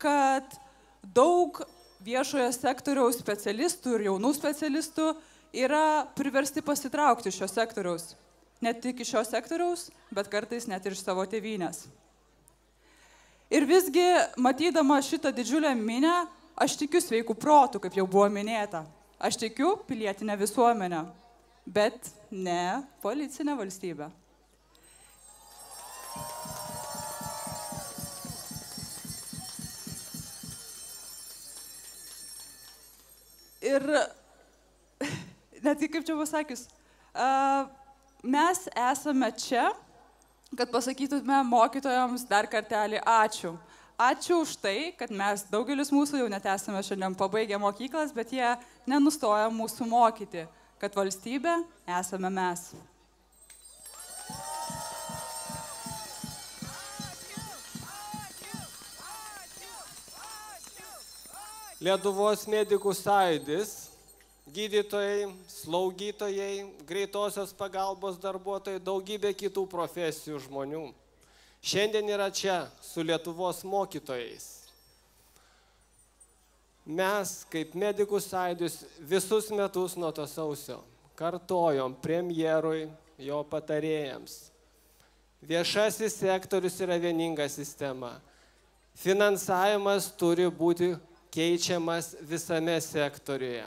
kad daug viešojo sektoriaus specialistų ir jaunų specialistų yra priversti pasitraukti šio sektoriaus. Ne tik iš šio sektoriaus, bet kartais net ir iš savo tėvynės. Ir visgi, matydama šitą didžiulę minę, aš tikiu sveikų protų, kaip jau buvo minėta. Aš tikiu pilietinę visuomenę, bet ne policinę valstybę. Ir <laughs> net kaip čia pasakius, a, mes esame čia, kad pasakytume mokytojams dar kartelį ačiū. Ačiū už tai, kad mes, daugelis mūsų jau net esame šiandien pabaigę mokyklas, bet jie nenustoja mūsų mokyti, kad valstybė esame mes. Lietuvos medikų sąjūdis, gydytojai, slaugytojai, greitosios pagalbos darbuotojai, daugybė kitų profesijų žmonių. Šiandien yra čia su Lietuvos mokytojais. Mes, kaip medikų sąjūdis, visus metus nuo to sausio kartojom premjerui, jo patarėjams. Viešasis sektorius yra vieninga sistema. Finansavimas turi būti keičiamas visame sektoriuje.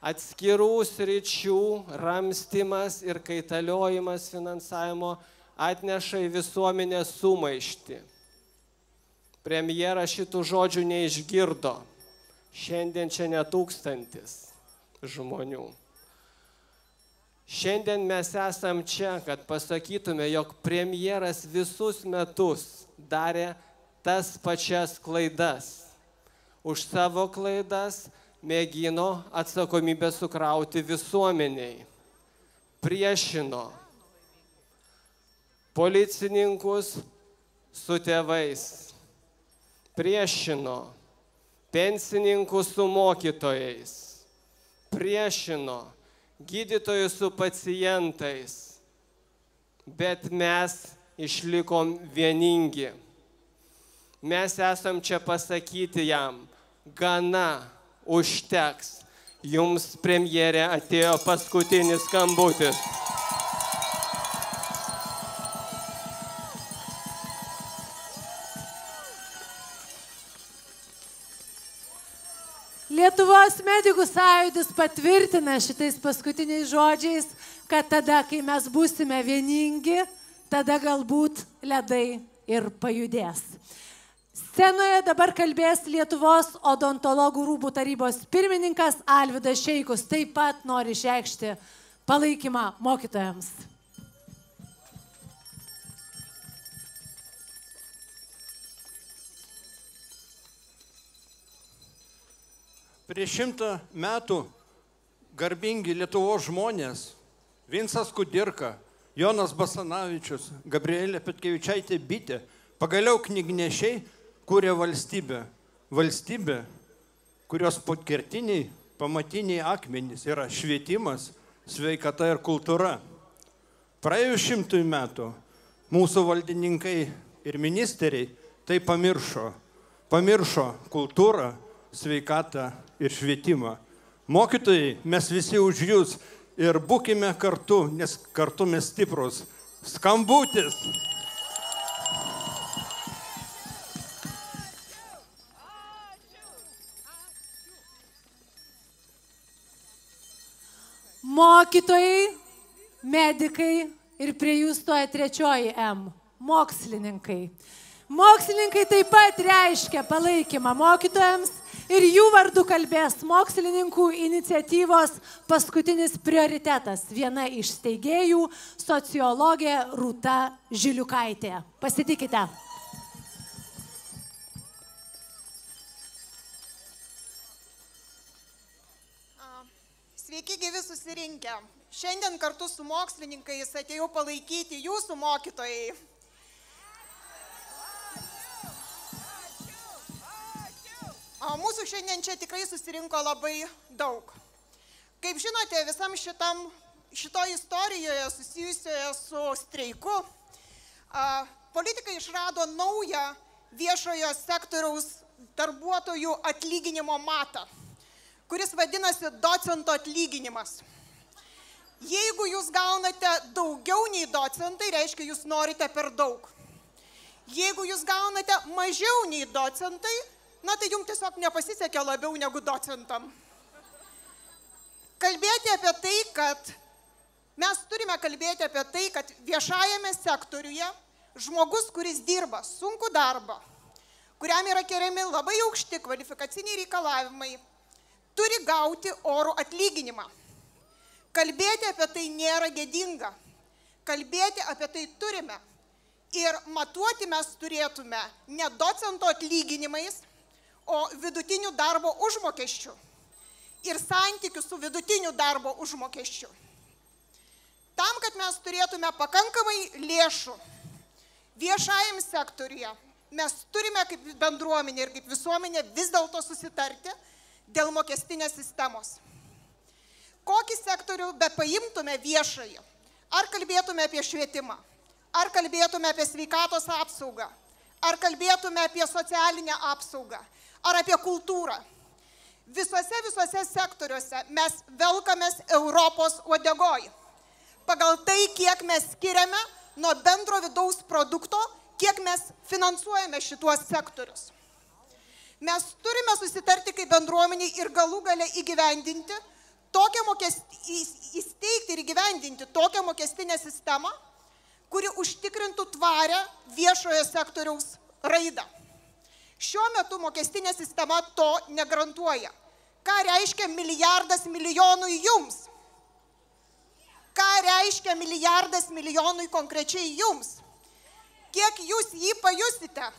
Atskirų sričių ramstimas ir kaitaliojimas finansavimo atneša į visuomenę sumaišti. Premjeras šitų žodžių neišgirdo. Šiandien čia netūkstantis žmonių. Šiandien mes esam čia, kad pasakytume, jog premjeras visus metus darė tas pačias klaidas už savo klaidas mėgino atsakomybę sukrauti visuomeniai. Priešino policininkus su tėvais. Priešino pensininkus su mokytojais. Priešino gydytojus su pacientais. Bet mes išlikom vieningi. Mes esam čia pasakyti jam, gana užteks. Jums premjerė atėjo paskutinis skambutis. Lietuvos medikų sąjūdis patvirtina šitais paskutiniais žodžiais, kad tada, kai mes būsime vieningi, tada galbūt ledai ir pajudės. Scenoje dabar kalbės Lietuvos odontologų rūmų tarybos pirmininkas Alvidas Šeikus. Taip pat nori išreikšti palaikymą mokytojams. Prieš šimtą metų garbingi Lietuvos žmonės Vinsas Kudirka, Jonas Basanavičius, Gabrielė Petkevičiaitė Bitė, pagaliau knygnešiai kūrė valstybę. Valstybė, kurios potkertiniai, pamatiniai akmenys yra švietimas, sveikata ir kultūra. Praėjus šimtui metų mūsų valdininkai ir ministeriai tai pamiršo. Pamiršo kultūrą, sveikatą ir švietimą. Mokytojai, mes visi už jūs ir būkime kartu, nes kartu mes stiprus. Skambutis. Mokytojai, medikai ir prie jų stoja trečioji M - mokslininkai. Mokslininkai taip pat reiškia palaikymą mokytojams ir jų vardu kalbės mokslininkų iniciatyvos paskutinis prioritetas. Viena iš steigėjų - sociologė Rūta Žiliukaitė. Pasitikite. Sveiki gyvi susirinkę. Šiandien kartu su mokslininkais atėjau palaikyti jūsų mokytojai. O mūsų šiandien čia tikrai susirinko labai daug. Kaip žinote, visam šitam, šito istorijoje susijusioje su streiku, a, politikai išrado naują viešojo sektoriaus darbuotojų atlyginimo matą kuris vadinasi docento atlyginimas. Jeigu jūs gaunate daugiau nei docentai, reiškia, jūs norite per daug. Jeigu jūs gaunate mažiau nei docentai, na tai jums tiesiog nepasisekė labiau negu docentam. Kalbėti apie tai, kad mes turime kalbėti apie tai, kad viešajame sektoriuje žmogus, kuris dirba sunku darbą, kuriam yra keliami labai aukšti kvalifikaciniai reikalavimai, turi gauti orų atlyginimą. Kalbėti apie tai nėra gėdinga. Kalbėti apie tai turime. Ir matuoti mes turėtume ne docento atlyginimais, o vidutinių darbo užmokesčių. Ir santykių su vidutiniu darbo užmokesčiu. Tam, kad mes turėtume pakankamai lėšų viešajam sektoriuje, mes turime kaip bendruomenė ir kaip visuomenė vis dėlto susitarti, dėl mokestinės sistemos. Kokį sektorių be paimtume viešai, ar kalbėtume apie švietimą, ar kalbėtume apie sveikatos apsaugą, ar kalbėtume apie socialinę apsaugą, ar apie kultūrą. Visuose, visuose sektoriuose mes velkamės Europos uodegoj. Pagal tai, kiek mes skiriame nuo bendro vidaus produkto, kiek mes finansuojame šituos sektorius. Mes turime susitarti kaip bendruomeniai ir galų gale įgyvendinti tokią mokestį, įsteigti ir įgyvendinti tokią mokestinę sistemą, kuri užtikrintų tvarę viešojo sektoriaus raidą. Šiuo metu mokestinė sistema to negarantuoja. Ką reiškia milijardas milijonui jums? Ką reiškia milijardas milijonui konkrečiai jums? Kiek jūs jį pajusite?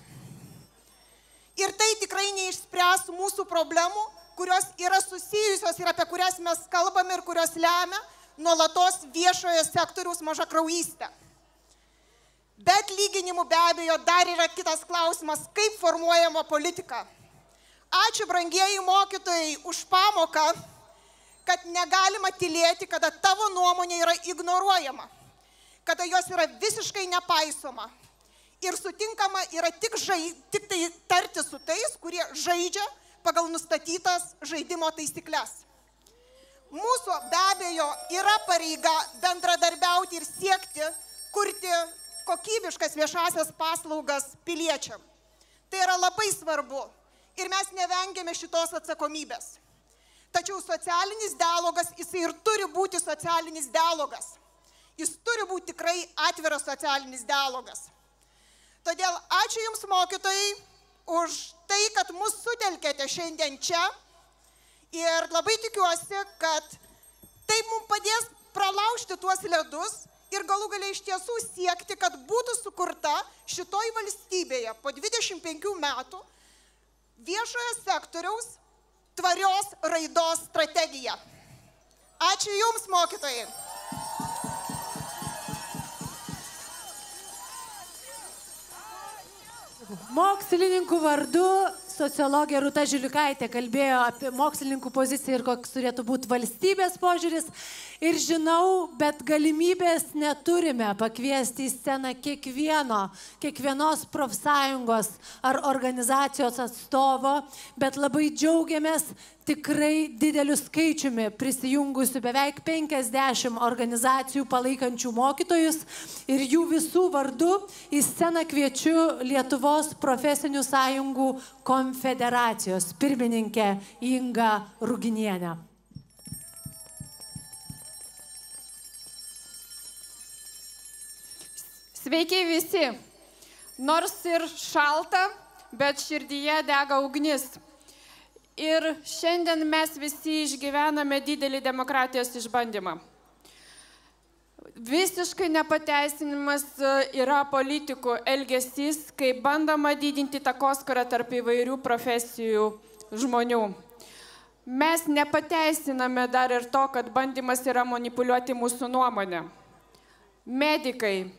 Ir tai tikrai neišspręs mūsų problemų, kurios yra susijusios ir apie kurias mes kalbame ir kurios lemia nuolatos viešojo sektoriaus mažakraujystę. Bet lyginimų be abejo dar yra kitas klausimas, kaip formuojama politika. Ačiū brangieji mokytojai už pamoką, kad negalima tylėti, kada tavo nuomonė yra ignoruojama, kada jos yra visiškai nepaisoma ir sutinkama yra tik, žai, tik tai tarti su tais, kurie žaidžia pagal nustatytas žaidimo taisyklės. Mūsų be abejo yra pareiga bendradarbiauti ir siekti kurti kokybiškas viešasias paslaugas piliečiam. Tai yra labai svarbu ir mes nevengiame šitos atsakomybės. Tačiau socialinis dialogas, jisai ir turi būti socialinis dialogas. Jis turi būti tikrai atviras socialinis dialogas. Todėl ačiū Jums mokytojai už tai, kad mus sutelkėte šiandien čia ir labai tikiuosi, kad taip mums padės pralaužti tuos ledus ir galų galiai iš tiesų siekti, kad būtų sukurta šitoj valstybėje po 25 metų viešojo sektoriaus tvarios raidos strategiją. Ačiū Jums, mokytojai. Mokslininkų vardu sociologė Rūta Žiliukaitė kalbėjo apie mokslininkų poziciją ir koks turėtų būti valstybės požiūris. Ir žinau, bet galimybės neturime pakviesti į sceną kiekvieno, kiekvienos profsąjungos ar organizacijos atstovo, bet labai džiaugiamės tikrai dideliu skaičiumi prisijungusių beveik 50 organizacijų palaikančių mokytojus ir jų visų vardu į sceną kviečiu Lietuvos profesinių sąjungų konfederacijos pirmininkę Inga Ruginienę. Sveiki visi. Nors ir šalta, bet širdyje dega ugnis. Ir šiandien mes visi išgyvename didelį demokratijos išbandymą. Visiškai nepateisinimas e, yra politikų elgesys, kai bandoma didinti takoskarą tarp įvairių profesijų žmonių. Mes nepateisiname dar ir to, kad bandymas yra manipuliuoti mūsų nuomonę. Medikai,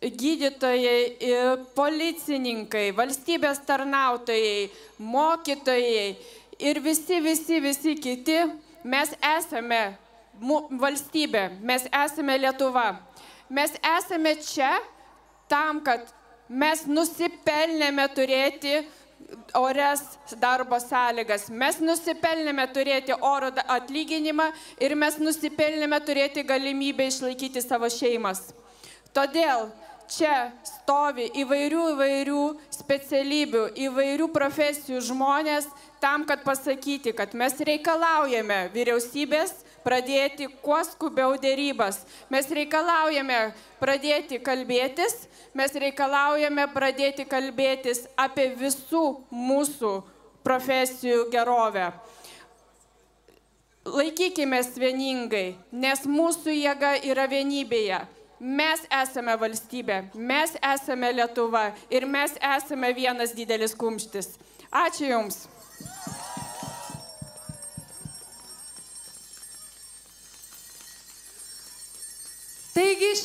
gydytojai, i- policininkai, valstybės tarnautojai, mokytojai ir visi, visi, visi kiti, mes esame valstybė, mes esame Lietuva. Mes esame čia tam, kad mes nusipelnėme turėti ores darbo sąlygas. Mes nusipelnėme turėti oro atlyginimą ir mes nusipelnėme turėti galimybę išlaikyti savo šeimas. Todėl čia stovi įvairių įvairių specialybių, įvairių profesijų žmonės tam, kad pasakyti, kad mes reikalaujame vyriausybės pradėti kuo skubiau dėrybas. Mes reikalaujame pradėti kalbėtis, mes reikalaujame pradėti kalbėtis apie visų mūsų profesijų gerovę. Laikykime vieningai, nes mūsų jėga yra vienybėje. Mes esame valstybė, mes esame Lietuva ir mes esame vienas didelis kumštis. Ačiū Jums.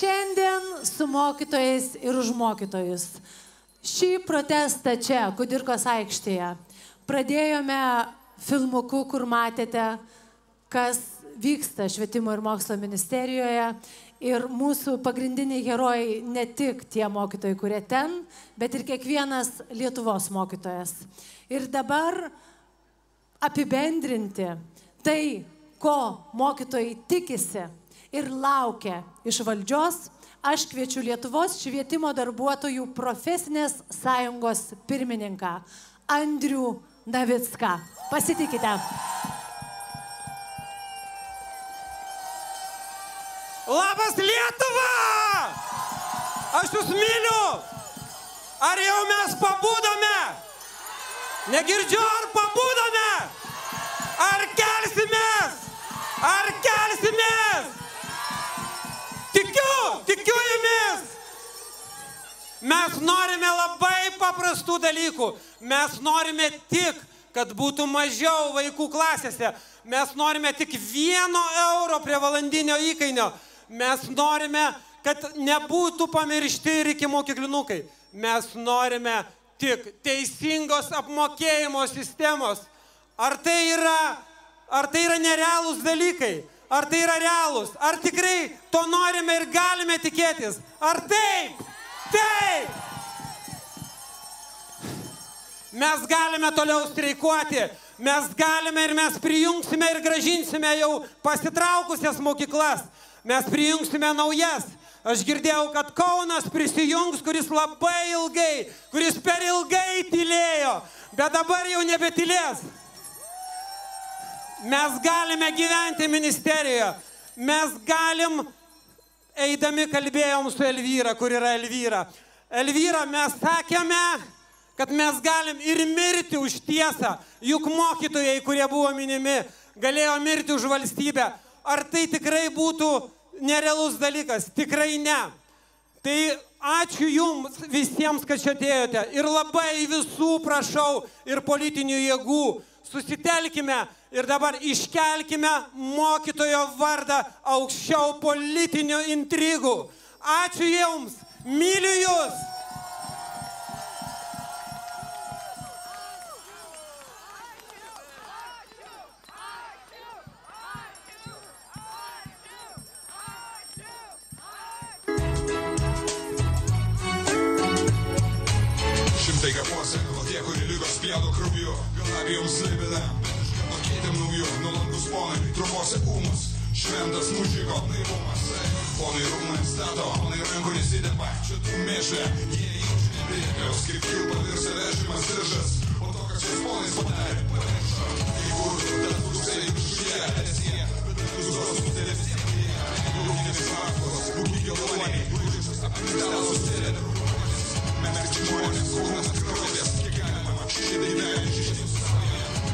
Šiandien su mokytojais ir už mokytojus. Šį protestą čia, Kudirkos aikštėje, pradėjome filmuku, kur matėte, kas vyksta švietimo ir mokslo ministerijoje. Ir mūsų pagrindiniai herojai ne tik tie mokytojai, kurie ten, bet ir kiekvienas Lietuvos mokytojas. Ir dabar apibendrinti tai, ko mokytojai tikisi ir laukia iš valdžios, aš kviečiu Lietuvos švietimo darbuotojų profesinės sąjungos pirmininką Andrių Navicką. Pasitikite. Labas Lietuva! Aš jūs myliu! Ar jau mes pabūdome? Negirdžiu, ar pabūdome? Ar kelsimės? Ar kelsimės? Tikiu, tikiu jumis! Mes norime labai paprastų dalykų. Mes norime tik, kad būtų mažiau vaikų klasėse. Mes norime tik vieno euro prie valandinio įkainio. Mes norime, kad nebūtų pamiršti ir iki mokyklinukai. Mes norime tik teisingos apmokėjimo sistemos. Ar tai yra, ar tai yra nerealūs dalykai? Ar tai yra realūs? Ar tikrai to norime ir galime tikėtis? Ar taip? Taip! Mes galime toliau streikuoti, mes galime ir mes prijungsime ir gražinsime jau pasitraukusias mokyklas, mes prijungsime naujas. Aš girdėjau, kad Kaunas prisijungs, kuris labai ilgai, kuris per ilgai tylėjo, bet dabar jau nebetylės. Mes galime gyventi ministerijoje, mes galim, eidami kalbėjom su Elvyra, kur yra Elvyra. Elvyra, mes sakėme, kad mes galim ir mirti už tiesą, juk mokytojai, kurie buvo minimi, galėjo mirti už valstybę. Ar tai tikrai būtų nerealus dalykas? Tikrai ne. Tai ačiū Jums visiems, kad čia atėjote. Ir labai visų prašau ir politinių jėgų. Susitelkime ir dabar iškelkime mokytojo vardą aukščiau politinių intrigų. Ačiū Jums. Myliu Jūs. Šimtai kapuose, o tie, kurie liko spjaudo krauju, galabijoms libelėm, pakeitėm naujų, nuolankus ponai, trupose ūmus, šventas mužiko naivumas. Ponai rūmai stato, ponai rankų nesidėpa, čia tu mėšlė, jie jaučia nepriekaliaus, kaip kilpa virsa vežimas diržas, o to, kas jūs ponais padarė, pamiršo. Jeigu tas viršuje, nes jie, bet tu zos televizija, rūkinės faktos, būkį geltonai, užžiūrės aplink stalą susėdė, Merči žmonės, kūnas kraujas, kiek galima, pakankas. Nerimu šį pakankai,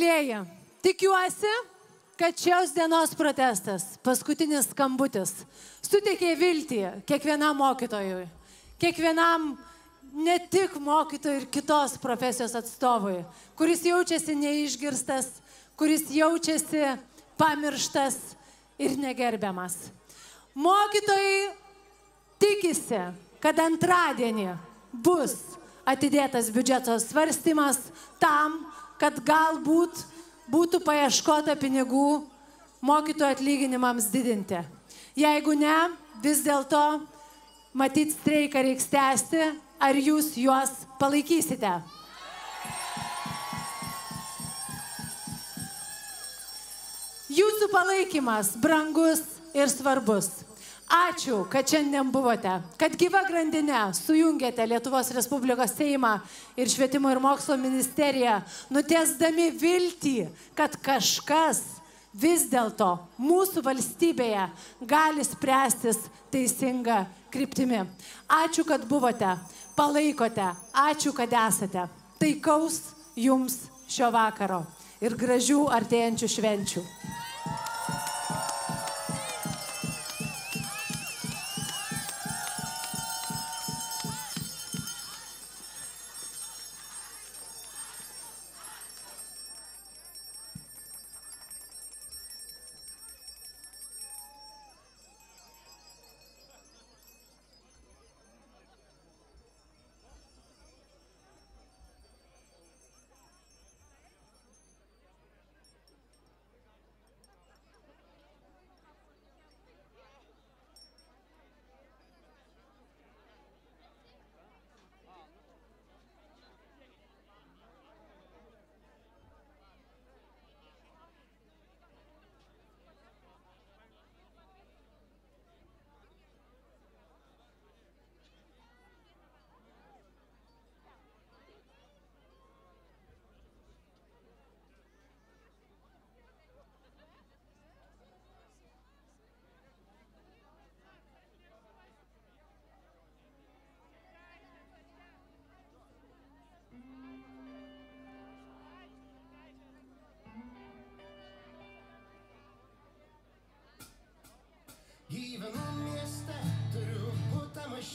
Mėlyjeji, tikiuosi, kad šios dienos protestas, paskutinis skambutis, suteikė viltį kiekvienam mokytojui, kiekvienam ne tik mokytojui ir kitos profesijos atstovui, kuris jaučiasi neišgirstas, kuris jaučiasi pamirštas ir negerbiamas. Mokytojai tikisi, kad antradienį bus atidėtas biudžeto svarstymas tam, kad galbūt būtų paieškota pinigų mokytojų atlyginimams didinti. Jeigu ne, vis dėlto matyt streiką reiks tęsti, ar jūs juos palaikysite. Jūsų palaikymas brangus ir svarbus. Ačiū, kad šiandien buvote, kad gyva grandinė sujungėte Lietuvos Respublikos Seimą ir Švietimo ir Mokslo ministeriją, nutiesdami viltį, kad kažkas vis dėlto mūsų valstybėje gali spręstis teisinga kryptimi. Ačiū, kad buvote, palaikote, ačiū, kad esate. Taikaus jums šio vakaro ir gražių artėjančių švenčių.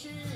Turiu